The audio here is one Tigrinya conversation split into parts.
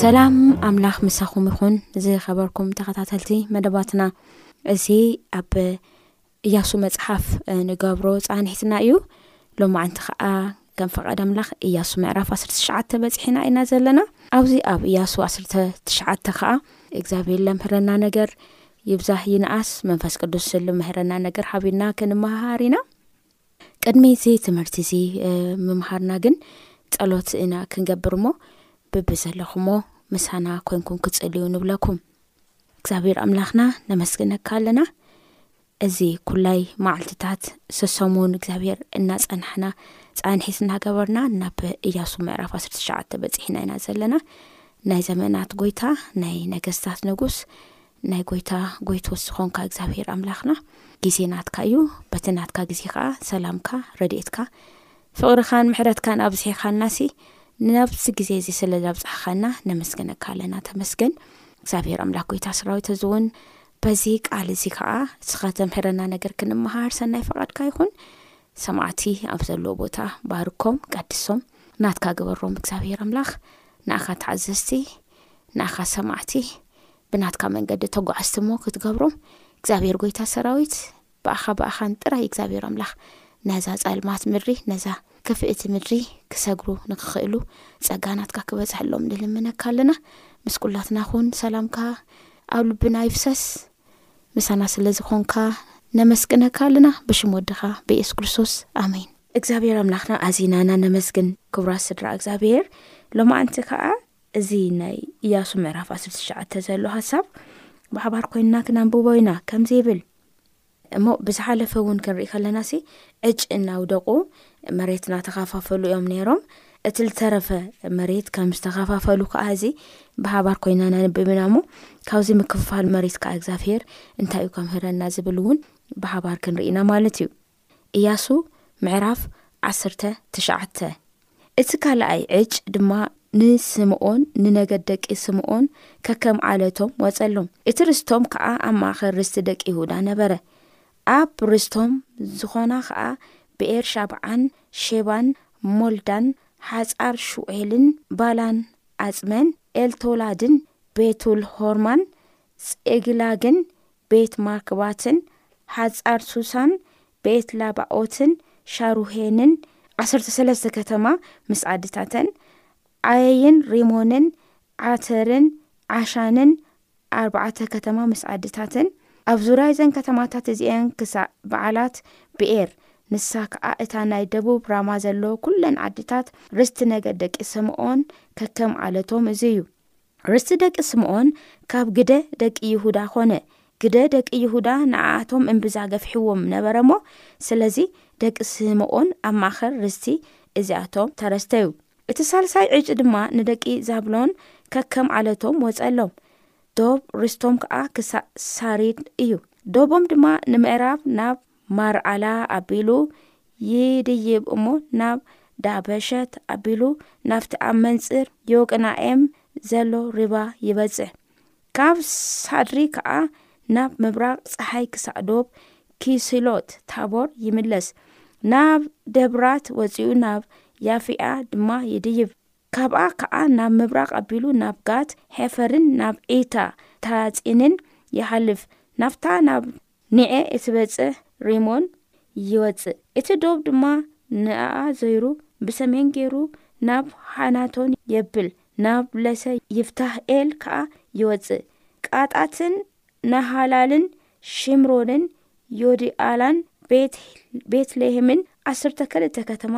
ሰላም ኣምላኽ ምሳኹም ይኹን ዝኸበርኩም ተኸታተልቲ መደባትና እዚ ኣብ ኢያሱ መጽሓፍ ንገብሮ ጻኒሕትና ኢዩ ሎማዕንቲ ከኣ ከም ፈቃድ ኣምላኽ ኢያሱ ምዕራፍ ዓሰርተ ትሽዓተ በጺሒና ኢና ዘለና ኣብዚ ኣብ ኢያሱ ዓሰርተ ትሽዓተ ከኣ እግዚኣብሔር ለምህረና ነገር ይብዛህ ይንኣስ መንፈስ ቅዱስ ልምህረና ነገር ሓቢርና ክንመሃሃር ኢና ቅድሚ እዚ ትምህርቲ እዚ ምምሃርና ግን ጸሎት ኢና ክንገብር እሞ ብብዘለኹሞ ምሳና ኮንኩም ክጽልዩ ንብለኩም እግዚኣብሔር ኣምላኽና ነመስግነካ ኣለና እዚ ኩላይ መዓልትታት ሰሰሙን እግዚኣብሔር እናፀናሕና ፃንሒት እናገበርና ናብ እያሱ ምዕራፍ 19 በፂሕና ኢና ዘለና ናይ ዘመናት ጎይታ ናይ ነገስታት ንጉስ ናይ ጎይታ ጎይቶት ዝኾንካ እግዚኣብሔር ኣምላኽና ግዜ ናትካ እዩ በቲ ናትካ ግዜ ከዓ ሰላምካ ረድኤትካ ፍቕርኻን ምሕረትካን ኣብዚሒኻልናሲ ናብዚ ግዜ እዚ ስለ ዘብጻሕኻና ነመስግነካ ኣለና ተመስገን እግዚኣብሄር ኣምላክ ጎይታ ሰራዊት እዚ እውን በዚ ቃል እዚ ከኣ እስኻ ተምህረና ነገር ክንመሃር ሰናይ ፈቓድካ ይኹን ሰማዕቲ ኣብ ዘለዎ ቦታ ባርኮም ቀድሶም ናትካ ግበሮም እግዚኣብሄር ኣምላኽ ንኣኻ ተዓዘዝቲ ንኣኻ ሰማዕቲ ብናትካ መንገዲ ተጓዓዝቲ እሞ ክትገብሮም እግዚኣብሄር ጎይታ ሰራዊት ብኣኻ ብኣኻን ጥራይ እግዚኣብሔር ኣምላኽ ነዛ ጸልማት ምድሪ ነዛ ክፍእቲ ምድሪ ክሰግሩ ንክኽእሉ ጸጋ ናትካ ክበጽሐሎም ንልምነካ ኣለና ምስ ኩላትና ኹን ሰላምካ ኣብ ልብና ይፍሰስ ምሳና ስለ ዝኾንካ ነመስግነካ ኣለና ብሽም ወድኻ ብየሱስ ክርስቶስ ኣሜን። እግዚኣብሔር ኣምላኽና ኣዚና እና ነመስግን ክብራት ስድራ እግዚኣብሔር ሎማዕንቲ ከኣ እዚ ናይ ኢያሱ ምዕራፍ ዓሰርተ ትሽዓተ ዘሎ ሃሳብ ብሓባር ኮይንና ክነንብቦ ኢና ከምዚ ይብል እሞ ብዝሓለፈ እውን ክንርኢ ከለናሲ ዕጭ እናውደቑ መሬት እናተኻፋፈሉ እዮም ነይሮም እቲ ዝተረፈ መሬት ከም ዝተኻፋፈሉ ከዓ እዚ ብሃባር ኮይና ነንብብና እሞ ካብዚ ምክፍፋል መሬት ከዓ እግዚኣብሄር እንታይ እዩ ከምህረና ዝብል እውን ብሃባር ክንርኢና ማለት እዩ እያሱ ምዕራፍ ዓሰርተ ትሽዓተ እቲ ካልኣይ ዕጭ ድማ ንስምኦን ንነገድ ደቂ ስምኦን ከከም ዓለቶም ወጸሎም፣ እቲ ርስቶም ከኣ ኣብ ማእከል ርስቲ ደቂ ይሁዳ ነበረ፣ ኣብ ርስቶም ዝኾና ኸኣ ብኤርሻብዓን ሼባን ሞልዳን ሓጻር ሹዔልን ባላን ኣጽመን ኤልቶላድን ቤቱልሆርማን ጼግላግን ቤት ማክባትን ሓጻር ሱሳን ቤት ላባኦትን ሻሩሔንን ዓሰርተ ሰለስተ ከተማ ምስ ዓድታተን፣ ዓየይን ሪሞንን ዓተርን ዓሻንን ኣርባዕተ ከተማ ምስ ዓድታተን፣ ኣብ ዙርያ እዘን ከተማታት እዚኤን ክሳዕ በዓላት ብኤር፣ ንሳ ከኣ እታ ናይ ደቡብ ራማ ዘሎ ኵለን ዓድታት፣ ርስቲ ነገድ ደቂ ስምኦን ከከም ዓለቶም እዚ እዩ። ርስቲ ደቂ ስምኦን ካብ ግደ ደቂ ይሁዳ ዀነ። ግደ ደቂ ይሁዳ ንኣኣቶም እምብዛ ገፊሕዎም ነበረ እሞ፣ ስለዚ ደቂ ስምኦን ኣብ ማእከል ርስቲ እዚኣቶም ተረስተዩ። እቲ ሳልሳይ ዕጭ ድማ ንደቂ ዛብሎን ከከም ዓለቶም ወጸሎም፣ ዶብ ርስቶም ከኣ ክሳእ ሳሪድ እዩ። ዶቦም ድማ ንምዕራብ ናብ ማርዓላ ኣቢሉ ይድይብ እሞ ናብ ዳበሸት ኣቢሉ ናብቲ ኣብ መንጽር ዮቅናኤም ዘሎ ሪባ ይበጽሕ። ካብ ሳድሪ ከኣ ናብ ምብራቕ ጸሓይ ክሳዕ ዶብ ኪስሎት ታቦር ይምለስ። ናብ ደብራት ወጺኡ ናብ ያፊኣ ድማ ይድይብ። ካብኣ ከኣ ናብ ምብራቕ ኣቢሉ ናብ ጋት ሔፈርን ናብ ዒታ ታጺንን ይሓልፍ። ናብታ ናብ ንኤ እትበጽሕ ሪሞን ይወጽእ፣ እቲ ዶብ ድማ ንኣኣ ዞይሩ ብሰሜን ገይሩ ናብ ሓናቶን የብል፣ ናብ ለሰ ይፍታህኤል ከኣ ይወጽእ፣ ቃጣትን ናሃላልን ሺምሮንን ዮዲኣላን ቤት-ሌሄምን ዓሰርተ ክልተ ከተማ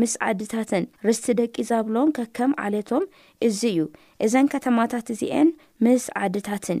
ምስ ዓድታተን። ርስቲ ደቂ ዛብሎን ከከም ዓሌቶም እዚ እዩ፣ እዘን ከተማታት እዚኤን ምስ ዓድታትን።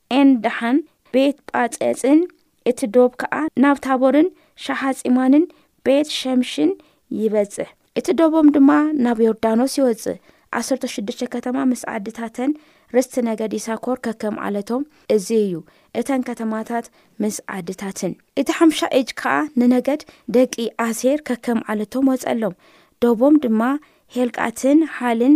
ኤን ደሓን ቤት ጳጼጽን እቲ ዶብ ከኣ ናብ ታቦርን ሻሓጺማንን ቤት ሸምሽን ይበጽሕ፣ እቲ ዶቦም ድማ ናብ ዮርዳኖስ ይወጽእ፣ ዓሰርተ ሽዱሽተ ከተማ ምስ ዓድታተን፣ ርስቲ ነገድ ይሳኮር ከከም ዓለቶም እዚ እዩ፣ እተን ከተማታት ምስ ዓድታትን። እቲ ሓምሻይ እጅ ከኣ ንነገድ ደቂ ኣሴር ከከም ዓለቶም ወጸሎም፣ ዶቦም ድማ ሔልቃትን ሓልን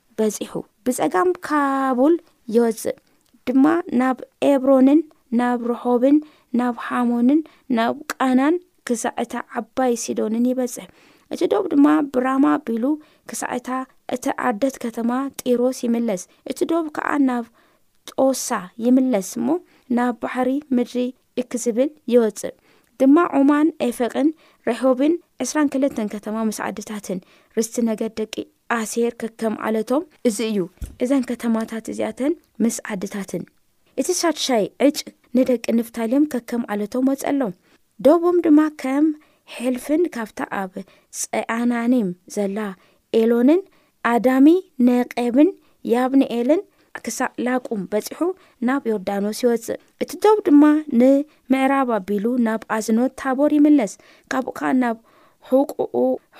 በጺሑ ብጸጋም ካቡል ይወጽእ ድማ ናብ ኤብሮንን ናብ ርሖብን ናብ ሓሞንን ናብ ቃናን ክሳዕ እታ ዓባይ ሲዶንን ይበጽሕ፣ እቲ ዶብ ድማ ብራማ ኣቢሉ ክሳዕ እታ እታ ኣደት ከተማ ጢሮስ ይምለስ፣ እቲ ዶብ ከኣ ናብ ጦሳ ይምለስ እሞ ናብ ባሕሪ ምድሪ እክዝብል ይወጽእ ድማ ዑማን ኤፈቅን ሬሖብን ዕስራን ክልተን ከተማ ምስ ዓድታትን ርስቲ ነገድ ደቂ ኣሴር ከከም ዓለቶም እዚ እዩ እዘን ከተማታት እዚኣተን ምስ ዓድታትን እቲ ሻድሻይ ዕጭ ንደቂ ንፍታሌም ከከም ዓለቶም ወጸሎም ዶቦም ድማ ከም ሔልፍን ካብታ ኣብ ጸኣናኒም ዘላ ኤሎንን ኣዳሚ ነቄብን ያብንኤልን ክሳዕ ላቁም በጺሑ ናብ ዮርዳኖስ ይወጽእ እቲ ዶብ ድማ ንምዕራብ ኣቢሉ ናብ ኣዝኖት ታቦር ይምለስ ካብኡ ከኣ ናብ ሑቁኡ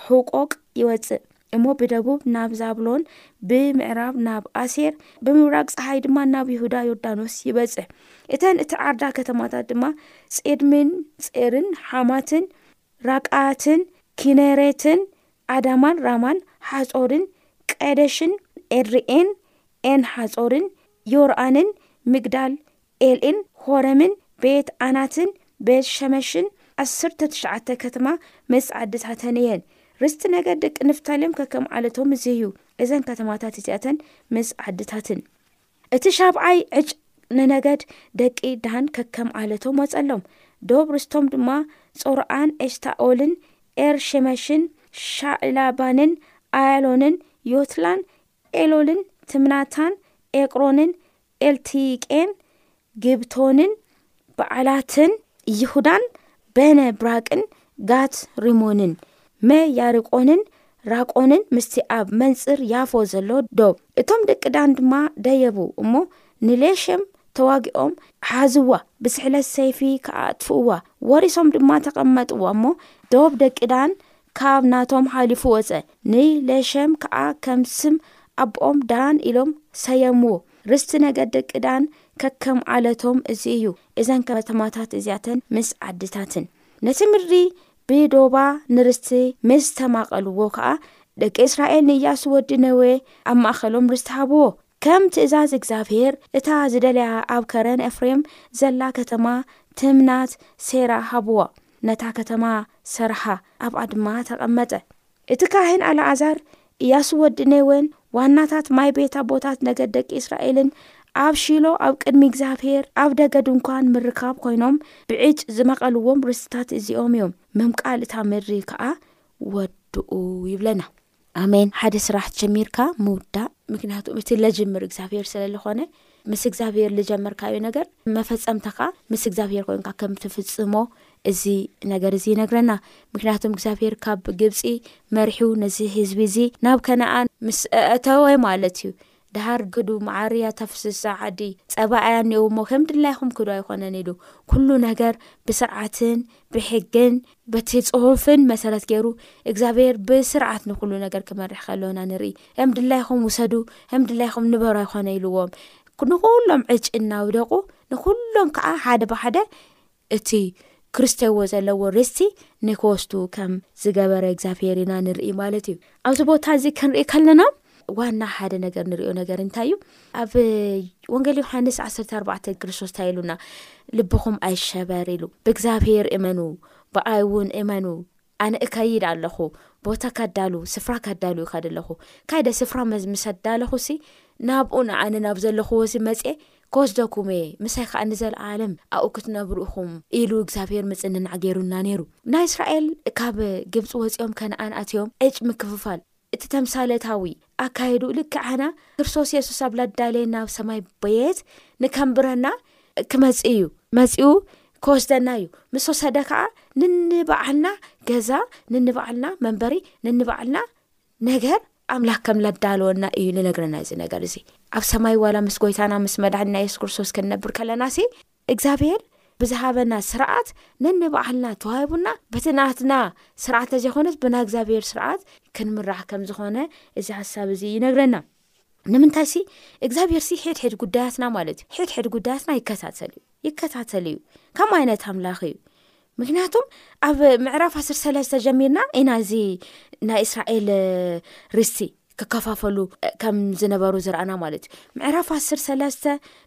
ሑቆቅ ይወጽእ እሞ ብደቡብ ናብ ዛብሎን ብምዕራብ ናብ ኣሴር ብምብራቅ ፀሓይ ድማ ናብ ይሁዳ ዮርዳኖስ ይበጽሕ እተን እቲ ዓርዳ ከተማታት ድማ ጼድሚን ጼርን ሓማትን ራቃትን ኪነሬትን ኣዳማን ራማን ሓጾርን ቀደሽን ኤድርኤን ኤን ሓጾርን ዮርኣንን ምግዳል ኤልእን ኾረምን ቤት ዓናትን ቤት ሸመሽን ዓሰርተ ትሽዓተ ከትማ ምስ ዓድታተን እየን። ርስቲ ነገድ ደቂ ንፍታሌም ከከም ዓለቶም እዚ እዩ፣ እዘን ከተማታት እዚኣተን ምስ ዓድታትን። እቲ ሻብዓይ ዕጭ ንነገድ ደቂ ዳን ከከም ዓለቶም ወጸሎም፣ ዶብ ርስቶም ድማ ጾርዓን ኤሽታኦልን ኤር ሸመሽን ሻዕላባንን ኣያሎንን ዮትላን ኤሎልን ትምናታን ኤቅሮንን ኤልቲቄን ጊብቶንን በዓላትን ይሁዳን በነ ብራቅን ጋት ሪሞንን መ ያርቆንን ራቆንን ምስቲ ኣብ መንጽር ያፎ ዘሎ ዶብ እቶም ደቂ ዳን ድማ ደየቡ እሞ ንሌሸም ተዋጊኦም ሓዝዋ ብስሕለት ሰይፊ ከኣ ኣጥፍእዋ ወሪሶም ድማ ተቐመጥዋ እሞ ዶብ ደቂ ዳን ካብ ናቶም ሓሊፉ ወጸ። ንሌሸም ከኣ ከም ስም ኣቦኦም ዳን ኢሎም ሰየምዎ። ርስቲ ነገድ ደቂ ዳን ከከም ዓለቶም እዚ እዩ፣ እዘን ከተማታት እዚኣተን ምስ ዓድታትን። ነቲ ምድሪ ብዶባ ንርስቲ ምስ ተማቐልዎ ከኣ፣ ደቂ እስራኤል ንእያሱ ወዲ ነዌ ኣብ ማእከሎም ርስቲ ሃብዎ። ከም ትእዛዝ እግዚኣብሄር፣ እታ ዝደለያ ኣብ ከረን ኤፍሬም ዘላ ከተማ ትምናት ሴራ ሃብዎ፣ ነታ ከተማ ሰርሓ፣ ኣብኣ ድማ ተቐመጠ። እቲ ካህን ኣለኣዛር፣ እያሱ ወዲ ኔዌን ዋናታት ማይ ቤት ኣቦታት ነገድ ደቂ እስራኤልን ኣብ ሺሎ ኣብ ቅድሚ እግዚኣብሄር ኣብ ደገ ድንኳን ምርካብ ኮይኖም ብዕጭ ዝመቐልዎም ርስትታት እዚኦም እዮም፣ ምምቃል እታ ምድሪ ከኣ ወድኡ ይብለና። ኣሜን ሓደ ስራሕ ጀሚርካ ምውዳእ ምክንያቱ እቲ ለጅምር እግዚኣብሄር ስለዝኾነ ምስ እግዚኣብሄር ዝጀመርካዮ ነገር መፈፀምታ ከዓ ምስ እግዚኣብሄር ኮይንካ ከም ትፍፅሞ እዚ ነገር እዚ ይነግረና ምክንያቱም እግዚኣብሄር ካብ ግብፂ መርሑ ነዚ ህዝቢ እዚ ናብ ከነኣን ምስ ኣእተወ ማለት እዩ ደሃር ክዱ መዓር እያ ተፍስሳ ዓዲ ጸባ እያ እኔዉ እሞ ከም ድላይኩም ክዱ ኣይኮነን ኢሉ ኩሉ ነገር ብስርዓትን ብሕግን በቲ ጽሑፍን መሰረት ገይሩ እግዚኣብሔር ብስርዓት ንኩሉ ነገር ክመርሕ ከሎ ኢና ንርኢ ከም ድላይኩም ውሰዱ ከም ድላይኩም ንበሩ ኣይኮነ ኢልዎም ንኩሎም ዕጭ እናውደቁ ንኩሎም ከዓ ሓደ ብሓደ እቲ ክርስተዎ ዘለዎ ርስቲ ንክወስዱ ከም ዝገበረ እግዚኣብሄር ኢና ንርኢ ማለት እዩ ኣብዚ ቦታ እዚ ክንርኢ ከለና ዋና ሓደ ነገር ንሪኦ ነገር እንታይ እዩ ኣብ ወንገል ዮሃንስ ዓሰርተ ኣርባዕተ ክርስቶስ እንታይ ኢሉና ልብኹም ኣይሸበር ኢሉ ብእግዚኣብሄር እመኑ ብኣይ እውን እመኑ ኣነ እከይድ ኣለኹ፣ ቦታ ከዳሉ፣ ስፍራ ከዳሉ ይኸድ ኣለኹ። ከይደ ስፍራ ምስ ኣዳለኹሲ፣ ናብኡ ንኣነ ናብ ዘለኹዎሲ መጺኤ ክወስደኩም እየ፣ ምሳይ ከኣ ንዘለኣለም ኣብኡ ክትነብሩ ኢኹም ኢሉ እግዚኣብሄር ምጽንናዕ ገይሩልና ነይሩ። ናይ እስራኤል ካብ ግብጺ ወጺኦም ከነኣን ኣትዮም ዕጭ ምክፍፋል፣ እቲ ተምሳሌታዊ ኣካይድኡ ልክዕ ኣና ክርስቶስ የሱስ ኣብ ላዳለየ ናብ ሰማይ በየት ንከንብረና ክመጽእ እዩ መጺኡ ክወስደና እዩ ምስ ወሰደ ከኣ ንንበዓልና ገዛ ንንበዓልና መንበሪ ንንበዓልና ነገር ኣምላኽ ከም ላዳለወና እዩ ንነግረና እዚ ነገር እዚ ኣብ ሰማይ ዋላ ምስ ጎይታና ምስ መድሕና የሱስ ክርስቶስ ክንነብር ከለና ሲ እግዛብሄር ብዝሃበና ስርዓት ነንባዕልና ተዋሂቡና በቲ ናትና ስርዓት ተዘይኮነስ ብናይ እግዚኣብሄር ስርዓት ክንምራሕ ከም ዝኾነ እዚ ሓሳብ እዚ ይነግረና ንምንታይ ሲ እግዚኣብሄር ሲ ሕድሕድ ጉዳያትና ማለት እዩ ሕድሕድ ጉዳያትና ይከታተል እዩ ይከታተል እዩ ከም ዓይነት ኣምላኽ እዩ ምክንያቱም ኣብ ምዕራፍ ዓስር ሰለስተ ጀሚርና ኢና እዚ ናይ እስራኤል ርስቲ ክከፋፈሉ ከም ዝነበሩ ዝረኣና ማለት እዩ ምዕራፍ ዓስር ሰለስተ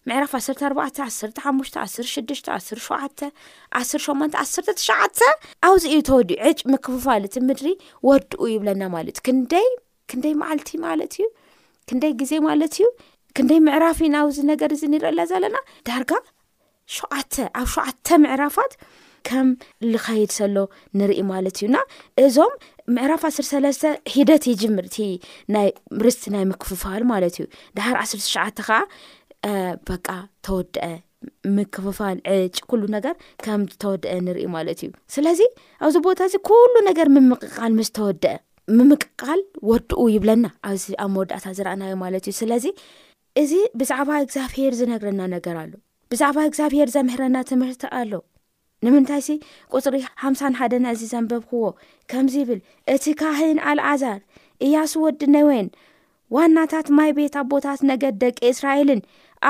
ምዕራፍ ዓሰርተ ኣርባዕተ ዓሰርተ ሓሙሽተ ዓስር ሽዱሽተ ዓስር ሸውዓተ ዓስር ሸማንተ ዓሰርተ ትሽዓተ ኣብዚ እዩ ተወዲኡ ዕጭ ምክፍፋል እቲ ምድሪ ወድኡ ይብለና ማለት እዩ ክንደይ ክንደይ መዓልቲ ማለት እዩ ክንደይ ግዜ ማለት እዩ ክንደይ ምዕራፍ ኢና ኣብዚ ነገር እዚ ንርላ ዘለና ዳርጋ ሸውዓተ ኣብ ሸውዓተ ምዕራፋት ከም ልካየድ ሰሎ ንርኢ ማለት እዩና እዞም ምዕራፍ ዓስር ሰለስተ ሂደት ይጅምር እቲ ናይ ርስቲ ናይ ምክፍፋል ማለት እዩ ድሓር ዓስር ትሽዓተ ከዓ በቃ ተወድአ ምክፍፋል ዕጭ ኩሉ ነገር ከም ዝተወድአ ንርኢ ማለት እዩ ስለዚ ኣብዚ ቦታ እዚ ኩሉ ነገር ምምቅቃል ምስ ተወድአ ምምቅቃል ወድኡ ይብለና ኣብዚ ኣብ መወዳእታ ዝረኣናዮ ማለት እዩ ስለዚ እዚ ብዛዕባ እግዚኣብሄር ዝነግረና ነገር ኣሎ ብዛዕባ እግዚኣብሄር ዘምህረና ትምህርቲ ኣሎ ንምንታይሲ ቁፅሪ ሓምሳን ሓደ ነእዚ ዘንበብክዎ ከምዚ ይብል እቲ ካህን ኣልዓዛር እያሱ ወዲ ነወን ዋናታት ማይ ቤት ኣቦታት ነገድ ደቂ እስራኤልን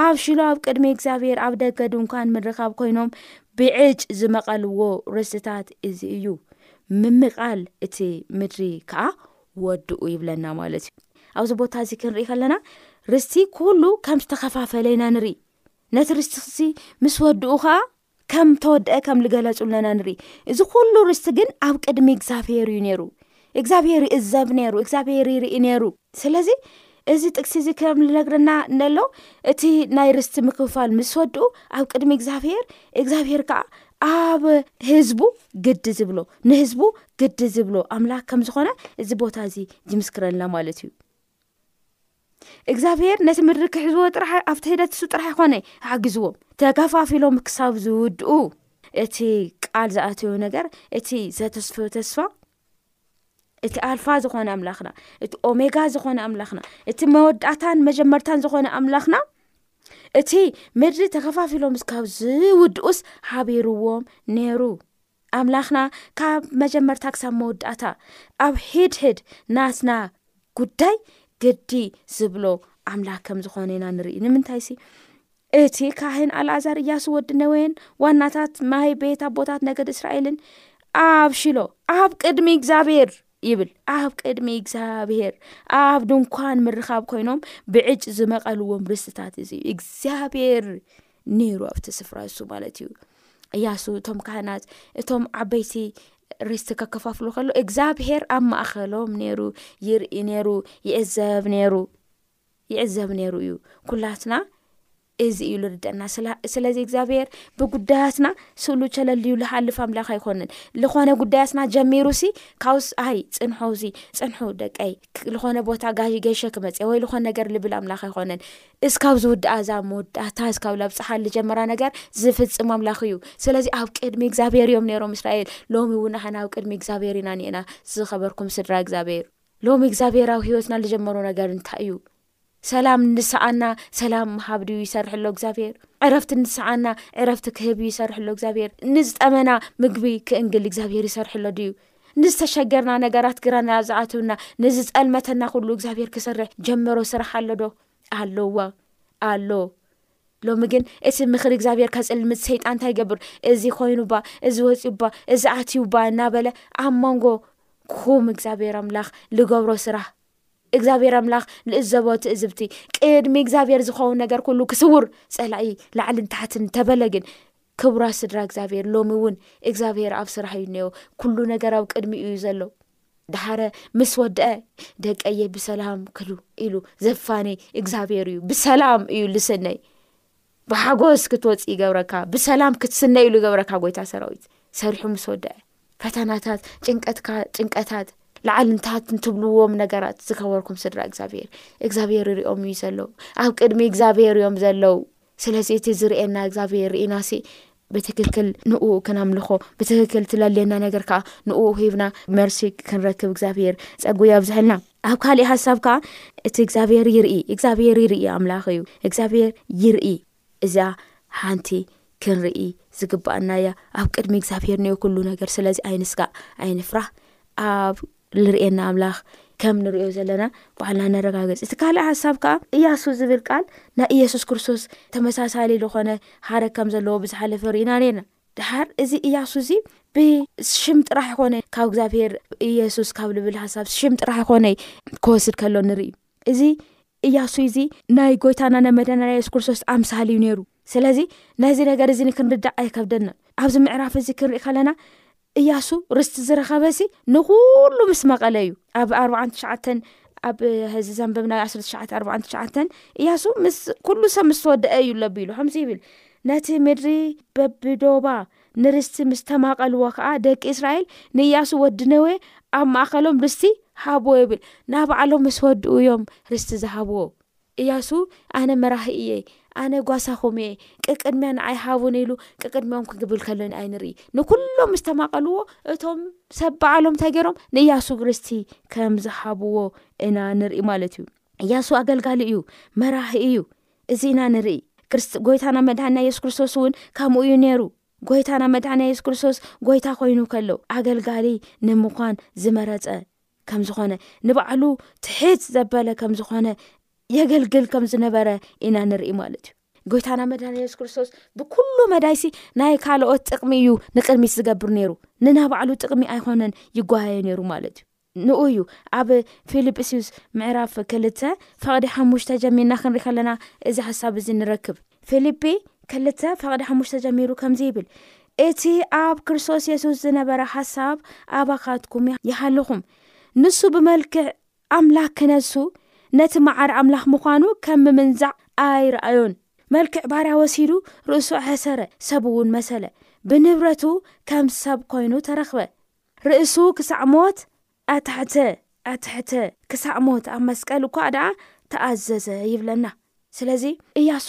ኣብ ሽሎ ኣብ ቅድሚ እግዚኣብሄር ኣብ ደገ ድንኳን ምርኻብ ኮይኖም ብዕጭ ዝመቐልዎ ርስታት እዚ እዩ ምምቓል እቲ ምድሪ ከዓ ወድኡ ይብለና ማለት እዩ ኣብዚ ቦታ እዚ ክንርኢ ከለና ርስቲ ኩሉ ከም ዝተኸፋፈለ ኢና ንርኢ ነቲ ርስቲ ክሲ ምስ ወድኡ ከዓ ከም ተወድአ ከም ዝገለፁ ኣለና ንርኢ እዚ ኩሉ ርስቲ ግን ኣብ ቅድሚ እግዚኣብሄር እዩ ነይሩ እግዚኣብሄር ይእዘብ ነይሩ እግዚኣብሄር ይርኢ ነይሩ ስለዚ እዚ ጥቅሲ እዚ ከም ልነግረና ነሎ እቲ ናይ ርስቲ ምክፋል ምስ ወድኡ ኣብ ቅድሚ እግዚኣብሄር እግዚኣብሄር ከዓ ኣብ ህዝቡ ግዲ ዝብሎ ንህዝቡ ግዲ ዝብሎ ኣምላክ ከም ዝኮነ እዚ ቦታ እዚ ዝምስክረልና ማለት እዩ እግዚኣብሄር ነቲ ምድሪ ክሕዝዎ ጥራሕ ኣብቲ ህደት ንሱ ጥራሕ ይኮነ ሓግዝዎም ተከፋፊሎም ክሳብ ዝውድኡ እቲ ቃል ዝኣተዩ ነገር እቲ ዘተስፈ ተስፋ እቲ ኣልፋ ዝኾነ ኣምላኽና እቲ ኦሜጋ ዝኾነ ኣምላኽና እቲ መወዳእታን መጀመርታን ዝኾነ ኣምላኽና እቲ ምድሪ ተኸፋፊሎም ስካብ ዝውድኡስ ሓቢርዎም ነይሩ ኣምላኽና ካብ መጀመርታ ክሳብ መወዳእታ ኣብ ሒድሕድ ናትና ጉዳይ ግዲ ዝብሎ ኣምላኽ ከም ዝኾነ ኢና ንርኢ ንምንታይ ሲ እቲ ካህን ኣልኣዛር እያሱ ወዲ ነወየን ዋናታት ማይ ቤት ኣቦታት ነገድ እስራኤልን ኣብ ሽሎ ኣብ ቅድሚ እግዚኣብሄር ይብል ኣብ ቅድሚ እግዚኣብሄር ኣብ ድንኳን ምርኻብ ኮይኖም ብዕጭ ዝመቐልዎም ርስትታት እዚ እዩ እግዚኣብሄር ነይሩ ኣብቲ ስፍራ እሱ ማለት እዩ እያሱ እቶም ካህናት እቶም ዓበይቲ ርስቲ ከከፋፍሉ ከሎ እግዚኣብሄር ኣብ ማእኸሎም ነይሩ ይርኢ ነይሩ ይዕዘብ ነይሩ ይዕዘብ ነይሩ እዩ ኩላትና እዚ እዩ ልርደና ስለዚ እግዚኣብሄር ብጉዳያትና ስእሉ ቸለልዩ ልሓልፍ ኣምላኽ ኣይኮነን ልኾነ ጉዳያትና ጀሚሩ ሲ ካብስ ኣይ ፅንሖ እዚ ፅንሑ ደቀይ ልኾነ ቦታ ገሸ ክመፅ ወይ ልኾነ ነገር ልብል ኣምላኽ ኣይኮነን እስካብ ዝውድኣ እዛ መወዳእታ እስካብ ላብፅሓን ልጀመራ ነገር ዝፍፅም ኣምላኽ እዩ ስለዚ ኣብ ቅድሚ እግዚኣብሄር እዮም ነይሮም እስራኤል ሎሚ እውን ሓና ኣብ ቅድሚ እግዚኣብሄር ኢና ኒኤና ዝኸበርኩም ስድራ እግዚኣብሄር ሎሚ እግዚኣብሔር ኣብ ህይወትና ዝጀመሮ ነገር እንታይ እዩ ሰላም ንሰኣና ሰላም ምሃብ ድዩ ይሰርሕ ኣሎ እግዚኣብሔር ዕረፍቲ ንሰኣና ዕረፍቲ ክህብ እዩ ይሰርሕ ኣሎ እግዚኣብሔር ንዝጠመና ምግቢ ክእንግል እግዚኣብሔር ይሰርሕ ኣሎ ድዩ ንዝተሸገርና ነገራት ግራና ዝኣትውና ንዝፀልመተና ኩሉ እግዚኣብሔር ክስርሕ ጀመሮ ስራሕ ኣሎዶ ኣሎዋ ኣሎ ሎሚ ግን እቲ ምኽሪ እግዚኣብሔር ከጽልምት ሰይጣን እንታይ ይገብር እዚ ኮይኑባ እዚ ወፅዩባ እዚ ኣትዩባ እናበለ ኣብ መንጎ ኩም እግዚኣብሔር ኣምላኽ ዝገብሮ ስራሕ እግዚኣብሔር ኣምላኽ ልእዘቦ ትእዝብቲ ቅድሚ እግዚኣብሔር ዝኸውን ነገር ኩሉ ክስውር ፀላኢ ላዕልን ታሕትን ተበለ ግን ክቡራት ስድራ እግዚኣብሔር ሎሚ እውን እግዚኣብሔር ኣብ ስራሕ እዩ እኒኦ ኩሉ ነገር ኣብ ቅድሚ እዩ ዘሎ ድሓረ ምስ ወድአ ደቀየ ብሰላም ክሉ ኢሉ ዘፋኒ እግዚኣብሄር እዩ ብሰላም እዩ ልስነይ ብሓጎስ ክትወፅ ይገብረካ ብሰላም ክትስነ ኢሉ ይገብረካ ጎይታ ሰራዊት ሰሪሑ ምስ ወድዐ ፈተናታት ጭንቀትካ ጭንቀታት ላዓልንታት ንትብልዎም ነገራት ዝከበርኩም ስድራ እግዚኣብሄር እግዚኣብሄር ይሪኦም እዩ ዘለው ኣብ ቅድሚ እግዚኣብሄር እዮም ዘለው ስለዚ እቲ ዝርእየና እግዛብሄር ርኢናሲ ብትክክል ንእኡ ክነምልኾ ብትክክል ትለልየና ነገር ከዓ ንእኡ ሂብና መርሲ ክንረክብ እግዚኣብሄር ፀጉ የብዝሐልና ኣብ ካሊእ ሓሳብ ከዓ እቲ እግዚኣብሄር ይርኢ እግዚኣብሄር ይርኢ ኣምላኽ እዩ እግዚኣብሄር ይርኢ እዚያ ሓንቲ ክንርኢ ዝግባኣና እያ ኣብ ቅድሚ እግዚኣብሄር ኒኦ ኩሉ ነገር ስለዚ ኣይንስጋእ ኣይንፍራህ ኣብ ልርእየና ኣምላኽ ከም ንሪኦ ዘለና ባዕልና ነረጋገፅ እቲ ካልእ ሓሳብ ከዓ እያሱ ዝብል ቃል ናይ እየሱስ ክርስቶስ ተመሳሳሊ ዝኾነ ሓረግ ከም ዘለዎ ብዝሓለፈ ርኢና ነርና ድሓር እዚ እያሱ እዚ ብሽም ጥራሕ ይኮነ ካብ እግዚኣብሄር እየሱስ ካብ ልብል ሓሳብ ሽም ጥራሕ ይኮነ ክወስድ ከሎ ንርኢ እዚ እያሱይ እዚ ናይ ጎይታና ናይ መዳናና የሱስ ክርስቶስ ኣምሳል እዩ ነይሩ ስለዚ ነዚ ነገር እዚ ንክንርዳእ ኣይከብደናን ኣብዚ ምዕራፍ እዚ ክንርኢ ከለና እያሱ ርስቲ ዝረኸበሲ ንኩሉ ምስ መቐለ እዩ ኣብ ኣርዓ ትሸዓተ ኣብ ህዚ ዘንበብ ናይ ዓስር ትሸ ኣርዓ ትሸዓተ እያሱ ምስ ኩሉ ሰብ ምስ ተወደአ እዩ ለቢሉ ከምዚ ይብል ነቲ ምድሪ በብዶባ ንርስቲ ምስ ተማቐልዎ ኸኣ ደቂ እስራኤል ንእያሱ ወዲ ነዌ ኣብ ማእከሎም ርስቲ ሃብዎ ይብል። ናባዕሎም ምስ ወድኡ እዮም ርስቲ ዝሃብዎ። እያሱ ኣነ መራሂ እየ፣ ኣነ ጓሳኹም እየ፣ ቀቅድሚያ ንዓይ ሃቡኒ ኢሉ ቀቅድሚኦም ክብል ከሎ ንኣይ ንርኢ። ንኩሎም ምስ ተማቐልዎ እቶም ሰብ ባዕሎም እንታይ ገይሮም ንእያሱ ርስቲ ከም ዝሃብዎ እና ንርኢ ማለት እዩ። እያሱ ኣገልጋሊ እዩ፣ መራሂ እዩ። እዚ ኢና ንርኢ ክርስት ጎይታና መድሃኒና የሱስ ክርስቶስ እውን ከምኡ እዩ ነይሩ ጎይታና መድሃኒና የሱስ ክርስቶስ ጎይታ ኮይኑ ከሎ ኣገልጋሊ ንምዃን ዝመረጸ ከም ዝኾነ ንባዕሉ ትሕት ዘበለ ከም ዝኾነ የገልግል ከም ዝነበረ ኢና ንርኢ ማለት እዩ ጎይታና መድሃኒ የሱስ ክርስቶስ ብኩሉ መዳይሲ ናይ ካልኦት ጥቕሚ እዩ ንቅድሚት ዝገብር ነይሩ ንናባዕሉ ጥቕሚ ኣይኮነን ይጓሃየ ነይሩ ማለት እዩ ንኡ እዩ ኣብ ፊልጵስዩስ ምዕራፍ ክልተ ፈቕዲ ሓሙሽተ ጀሚርና ክንሪ ከለና እዚ ሓሳብ እዚ ንረክብ ፊልጲ ክልተ ፈቕዲ ሓሙሽተ ጀሚሩ ከምዚ ይብል እቲ ኣብ ክርስቶስ የሱስ ዝነበረ ሓሳብ ኣባካትኩም ይሃልኹም ንሱ ብመልክዕ ኣምላክ ክነሱ ነቲ መዓር ኣምላኽ ምዃኑ ከም ምምንዛዕ ኣይረኣዮን መልክዕ ባርያ ወሲዱ ርእሱ ኣሐሰረ ሰብ እውን መሰለ ብንብረቱ ከም ሰብ ኮይኑ ተረኽበ ርእሱ ክሳዕ ሞት ኣትሐተ፣ ኣትሐተ፣ ክሳዕ ሞት ኣብ መስቀል እኳ ደኣ ተኣዘዘ ይብለና። ስለዚ እያሱ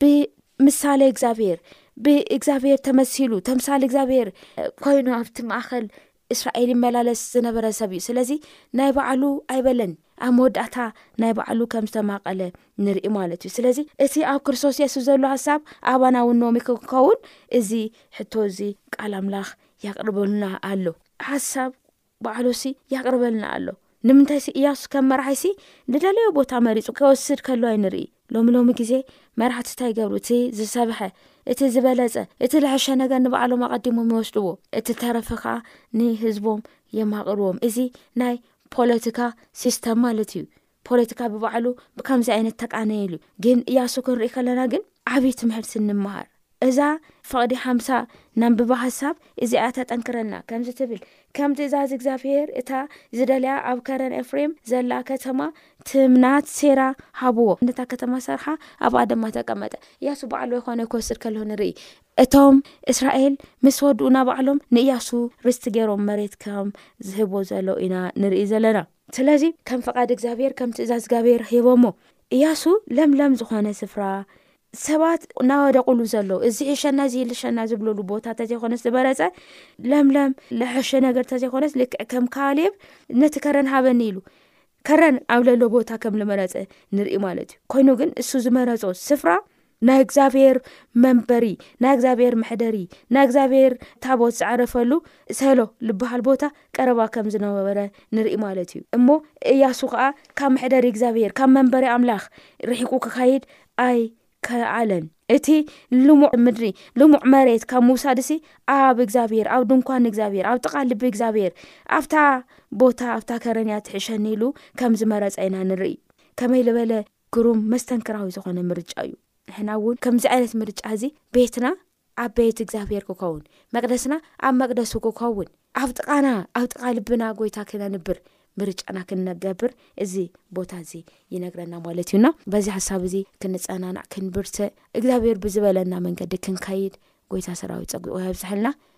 ብምሳሌ እግዚኣብሄር፣ ብእግዚኣብሄር ተመሲሉ፣ ተምሳል እግዚኣብሄር ኮይኑ ኣብቲ ማእኸል እስራኤል ይመላለስ ዝነበረ ሰብ እዩ። ስለዚ ናይ ባዕሉ ኣይበለን፣ ኣብ መወዳእታ ናይ ባዕሉ ከም ዝተማቐለ ንርኢ ማለት እዩ። ስለዚ እቲ ኣብ ክርስቶስ የሱስ ዘሎ ሐሳብ ኣባና እውን ሎሚ ክኸውን እዚ ሕቶ እዚ ቃል ኣምላኽ የቕርበልና ኣሎ ሓሳብ ባዕሉሲ የቕርበልና ኣሎ ንምንታይ ሲ እያሱ ከም መራሒሲ ንደለዮ ቦታ መሪፁ ከወስድ ከሎ ኣይንርኢ ሎሚ ሎሚ ግዜ መራሕቲ እንታይ ገብሩ እቲ ዝሰብሐ እቲ ዝበለፀ እቲ ልሐሸ ነገር ንባዕሎም ኣቐዲሞም ይወስድዎ እቲ ተረፈ ከዓ ንህዝቦም የማቕርዎም እዚ ናይ ፖለቲካ ሲስተም ማለት እዩ ፖለቲካ ብባዕሉ ብከምዚ ዓይነት ተቃነየ ኢሉ ግን እያሱ ክንርኢ ከለና ግን ዓብዪ ትምህርቲ ንምሃር እዛ ፍቕዲ ሓምሳ ናንብባ ሃሳብ እዚኣ ተጠንክረና ከምዚ ትብል ከም ትእዛዝ እግዚኣብሄር እታ ዝደልያ ኣብ ከረን ኤፍሬም ዘላ ከተማ ትምናት ሴራ ሃብዎ ነታ ከተማ ሰርሓ ኣብኣ ድማ ተቀመጠ እያሱ ባዕሉ ይኾነ ክወስድ ከለሆ ንርኢ እቶም እስራኤል ምስ ወድኡና ባዕሎም ንእያሱ ርስቲ ገይሮም መሬት ከም ዝህቦ ዘሎ ኢና ንርኢ ዘለና ስለዚ ከም ፍቓድ እግዚኣብሔር ከም ትእዛዝ እዝጋብሔር ሂቦሞ እያሱ ለምለም ዝኾነ ስፍራ ሰባት እናወደቑሉ ዘለዉ እዚ ሕሸና እዚ ልሸና ዝብለሉ ቦታ እተዘይኮነስ ዝበረፀ ለምለም ለሐሸ ነገር እተዘይኮነስ ልክዕ ከም ካሌብ ነቲ ከረን ሃበኒ ኢሉ ከረን ኣብ ለሎ ቦታ ከም ልመረፀ ንርኢ ማለት እዩ ኮይኑ ግን እሱ ዝመረፆ ስፍራ ናይ እግዚኣብሔር መንበሪ ናይ እግዚኣብሔር መሕደሪ ናይ እግዚኣብሔር ታቦት ዝዕረፈሉ ሰሎ ዝበሃል ቦታ ቀረባ ከም ዝነበረ ንርኢ ማለት እዩ እሞ እያሱ ከዓ ካብ መሕደሪ እግዚኣብሔር ካብ መንበሪ ኣምላኽ ርሒቁ ክካይድ ኣይ ከዓለን እቲ ልሙዕ ምድሪ ልሙዕ መሬት ካብ ምውሳድ ሲ ኣብ እግዚኣብሔር ኣብ ድንኳን እግዚኣብሔር ኣብ ጥቓ ልቢ እግዚኣብሔር ኣብታ ቦታ ኣብታ ከረንያ ትሕሸኒ ኢሉ ከም ዝመረፀ ኢና ንርኢ ከመይ ዝበለ ግሩም መስተንክራዊ ዝኾነ ምርጫ እዩ ንሕና እውን ከምዚ ዓይነት ምርጫ እዚ ቤትና ኣብ ቤት እግዚኣብሔር ክከውን መቅደስና ኣብ መቅደሱ ክከውን ኣብ ጥቃና ኣብ ጥቃ ልብና ጎይታ ክነንብር ምርጫና ክንነገብር እዚ ቦታ እዚ ይነግረና ማለት እዩና በዚ ሓሳብ እዚ ክንፀናናዕ ክንብርትዕ እግዚኣብሔር ብዝበለና መንገዲ ክንከይድ ጎይታ ሰራዊት ፀግኡ የብዝሐልና